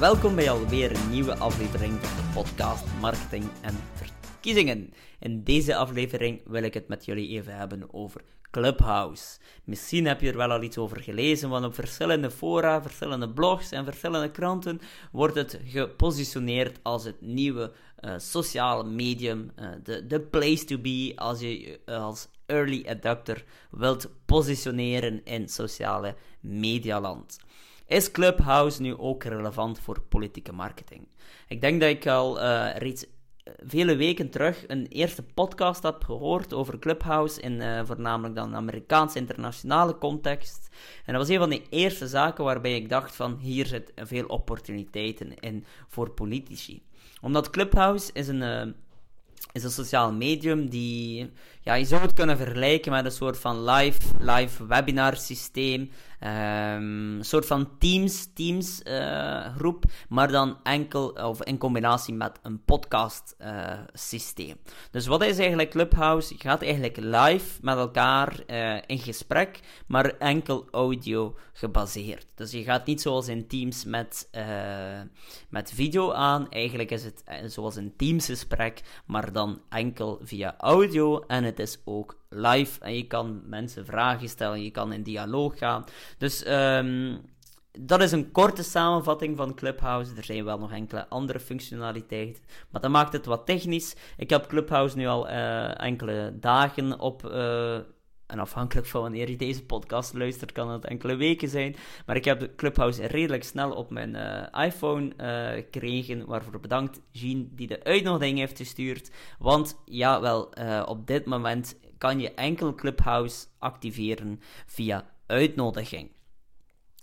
Welkom bij alweer een nieuwe aflevering van de podcast Marketing en Verkiezingen. In deze aflevering wil ik het met jullie even hebben over Clubhouse. Misschien heb je er wel al iets over gelezen, want op verschillende fora, verschillende blogs en verschillende kranten wordt het gepositioneerd als het nieuwe uh, sociale medium, uh, de, place to be als je uh, als early adopter wilt positioneren in sociale medialand. Is Clubhouse nu ook relevant voor politieke marketing? Ik denk dat ik al uh, reeds vele weken terug een eerste podcast heb gehoord over Clubhouse in uh, voornamelijk dan Amerikaanse internationale context. En dat was een van de eerste zaken waarbij ik dacht van hier zit veel opportuniteiten in voor politici. Omdat Clubhouse is een, is een sociaal medium die, ja, je zou het kunnen vergelijken met een soort van live, live webinar systeem Um, een soort van Teams, Teams uh, groep, maar dan enkel of in combinatie met een podcast uh, systeem. Dus wat is eigenlijk Clubhouse? Je gaat eigenlijk live met elkaar uh, in gesprek, maar enkel audio gebaseerd. Dus je gaat niet zoals in Teams met, met video aan. Eigenlijk is het zoals een Teams gesprek, maar dan enkel via audio en het is ook live en je kan mensen vragen stellen, je kan in dialoog gaan. Dus um, dat is een korte samenvatting van Clubhouse. Er zijn wel nog enkele andere functionaliteiten, maar dat maakt het wat technisch. Ik heb Clubhouse nu al uh, enkele dagen op. Uh, en afhankelijk van wanneer je deze podcast luistert, kan het enkele weken zijn. Maar ik heb de Clubhouse redelijk snel op mijn uh, iPhone uh, gekregen. Waarvoor bedankt, Jean, die de uitnodiging heeft gestuurd. Want ja, wel, uh, op dit moment kan je enkel Clubhouse activeren via uitnodiging.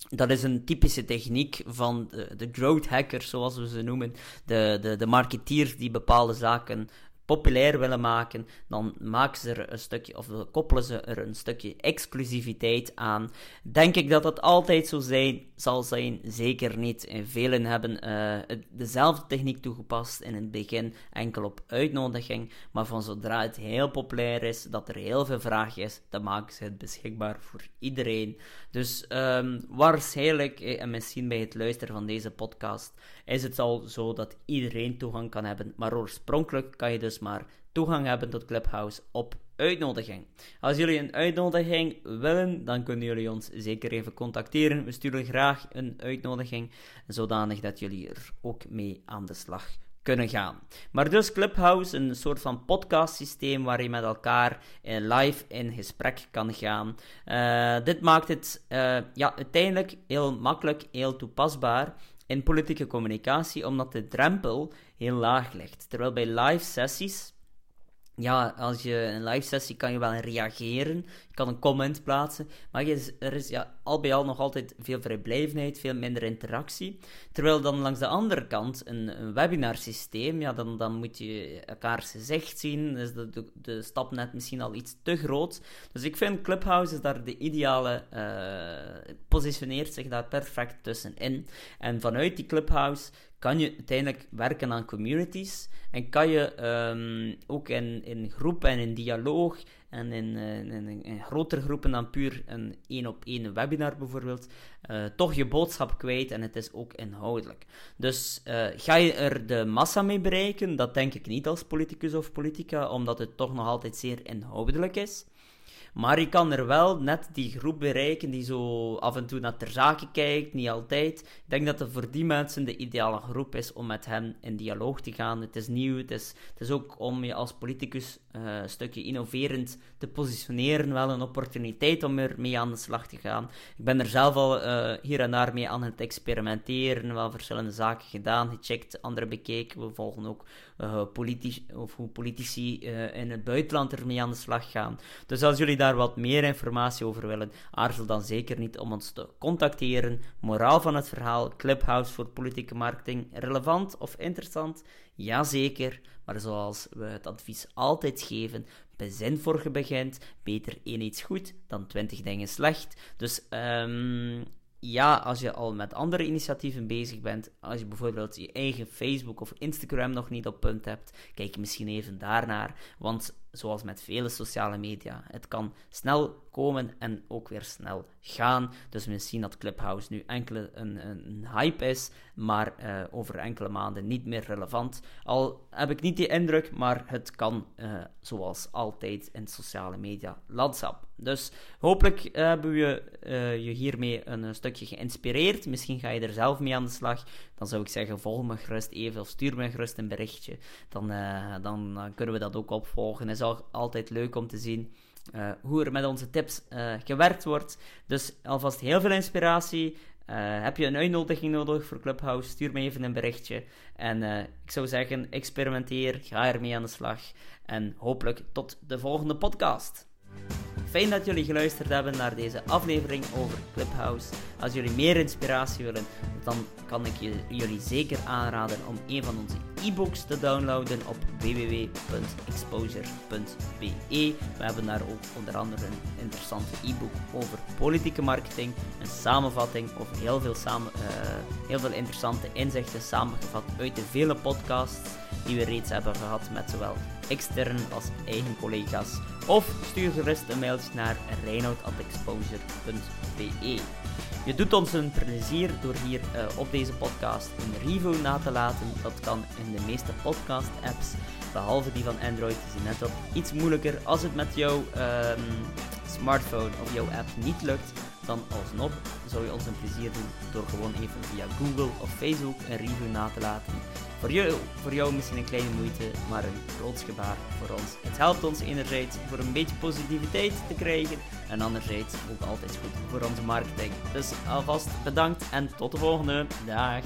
Dat is een typische techniek van de, de growth hackers, zoals we ze noemen. De, de, de marketeers die bepaalde zaken populair willen maken, dan maken ze er een stukje, of koppelen ze er een stukje exclusiviteit aan. Denk ik dat dat altijd zo zijn, zal zijn? Zeker niet. En velen hebben uh, dezelfde techniek toegepast in het begin, enkel op uitnodiging, maar van zodra het heel populair is, dat er heel veel vraag is, dan maken ze het beschikbaar voor iedereen. Dus um, waarschijnlijk, eh, en misschien bij het luisteren van deze podcast, is het al zo dat iedereen toegang kan hebben, maar oorspronkelijk kan je dus maar toegang hebben tot Clubhouse op uitnodiging. Als jullie een uitnodiging willen, dan kunnen jullie ons zeker even contacteren. We sturen graag een uitnodiging, zodanig dat jullie er ook mee aan de slag kunnen gaan. Maar dus Clubhouse, een soort van podcast systeem waar je met elkaar live in gesprek kan gaan. Uh, dit maakt het uh, ja, uiteindelijk heel makkelijk, heel toepasbaar in politieke communicatie, omdat de drempel heel laag ligt. Terwijl bij live sessies ja, als je een live sessie kan je wel reageren, je kan een comment plaatsen, maar er is ja, al bij al nog altijd veel vrijblijvendheid, veel minder interactie. Terwijl dan langs de andere kant een, een webinar systeem, ja, dan, dan moet je elkaars gezicht zien, de, de, de, stap net misschien al iets te groot. Dus ik vind Clubhouse is daar de ideale, uh, positioneert zich daar perfect tussenin. En vanuit die Clubhouse kan je uiteindelijk werken aan communities en kan je um, ook in, in groepen en in dialoog en in, in, in, grotere groepen dan puur een één op één webinar bijvoorbeeld, uh, toch je boodschap kwijt en het is ook inhoudelijk. Dus uh, ga je er de massa mee bereiken? Dat denk ik niet als politicus of politica, omdat het toch nog altijd zeer inhoudelijk is. Maar je kan er wel net die groep bereiken die zo af en toe naar ter zake kijkt, niet altijd. Ik denk dat het voor die mensen de ideale groep is om met hen in dialoog te gaan. Het is nieuw, het is, het is ook om je als politicus uh, een stukje innoverend te positioneren, wel een opportuniteit om er mee aan de slag te gaan. Ik ben er zelf al uh, hier en daar mee aan het experimenteren, wel verschillende zaken gedaan, gecheckt, andere bekeken. We volgen ook uh, politici, of hoe politici in het buitenland ermee aan de slag gaan. Dus als jullie daar daar wat meer informatie over willen, aarzel dan zeker niet om ons te contacteren. Moraal van het verhaal: Clubhouse voor politieke marketing relevant of interessant? Jazeker, maar zoals we het advies altijd geven, bezin voor je begint, beter één iets goed dan twintig dingen slecht. Dus um, ja, als je al met andere initiatieven bezig bent, als je bijvoorbeeld je eigen Facebook of Instagram nog niet op punt hebt, kijk misschien even daarnaar. Want zoals met vele sociale media. Het kan snel komen en ook weer snel gaan. Dus misschien dat Clubhouse nu enkele een, een hype is, maar uh, over enkele maanden niet meer relevant. Al heb ik niet die indruk, maar het kan uh, zoals altijd in sociale media landschap. Dus hopelijk uh, hebben we je hiermee een, stukje geïnspireerd. Misschien ga je er zelf mee aan de slag. Dan zou ik zeggen, volg me gerust even of stuur me gerust een berichtje. Dan, dan kunnen we dat ook opvolgen. Is al, altijd leuk om te zien uh, hoe er met onze tips uh, gewerkt wordt. Dus alvast heel veel inspiratie. Uh, heb je een uitnodiging nodig voor Clubhouse? Stuur me even een berichtje. En ik zou zeggen, experimenteer, ga ermee aan de slag. En hopelijk tot de volgende podcast. Fijn dat jullie geluisterd hebben naar deze aflevering over Clubhouse. Als jullie meer inspiratie willen, dan kan ik jullie zeker aanraden om een van onze e-books te downloaden op www.exposure.be. We hebben daar ook onder andere een interessante e-book over politieke marketing, een samenvatting over heel veel, samen, uh, heel veel interessante inzichten samengevat uit de vele podcasts die we reeds hebben gehad met zowel extern als eigen collega's. Of stuur gerust een mailtje naar reinoud.exposure.be. Je doet ons een plezier door hier uh, op deze podcast een review na te laten. Dat kan in de meeste podcast-apps, behalve die van Android. is het net wat iets moeilijker. Als het met jouw um, smartphone of jouw app niet lukt, dan alsnog zou je ons een plezier doen door gewoon even via Google of Facebook een review na te laten. Voor jou, voor jou misschien een kleine moeite, maar een groot gebaar voor ons. Het helpt ons enerzijds voor een beetje positiviteit te krijgen en anderzijds ook altijd goed voor onze marketing. Dus alvast bedankt en tot de volgende. Dag!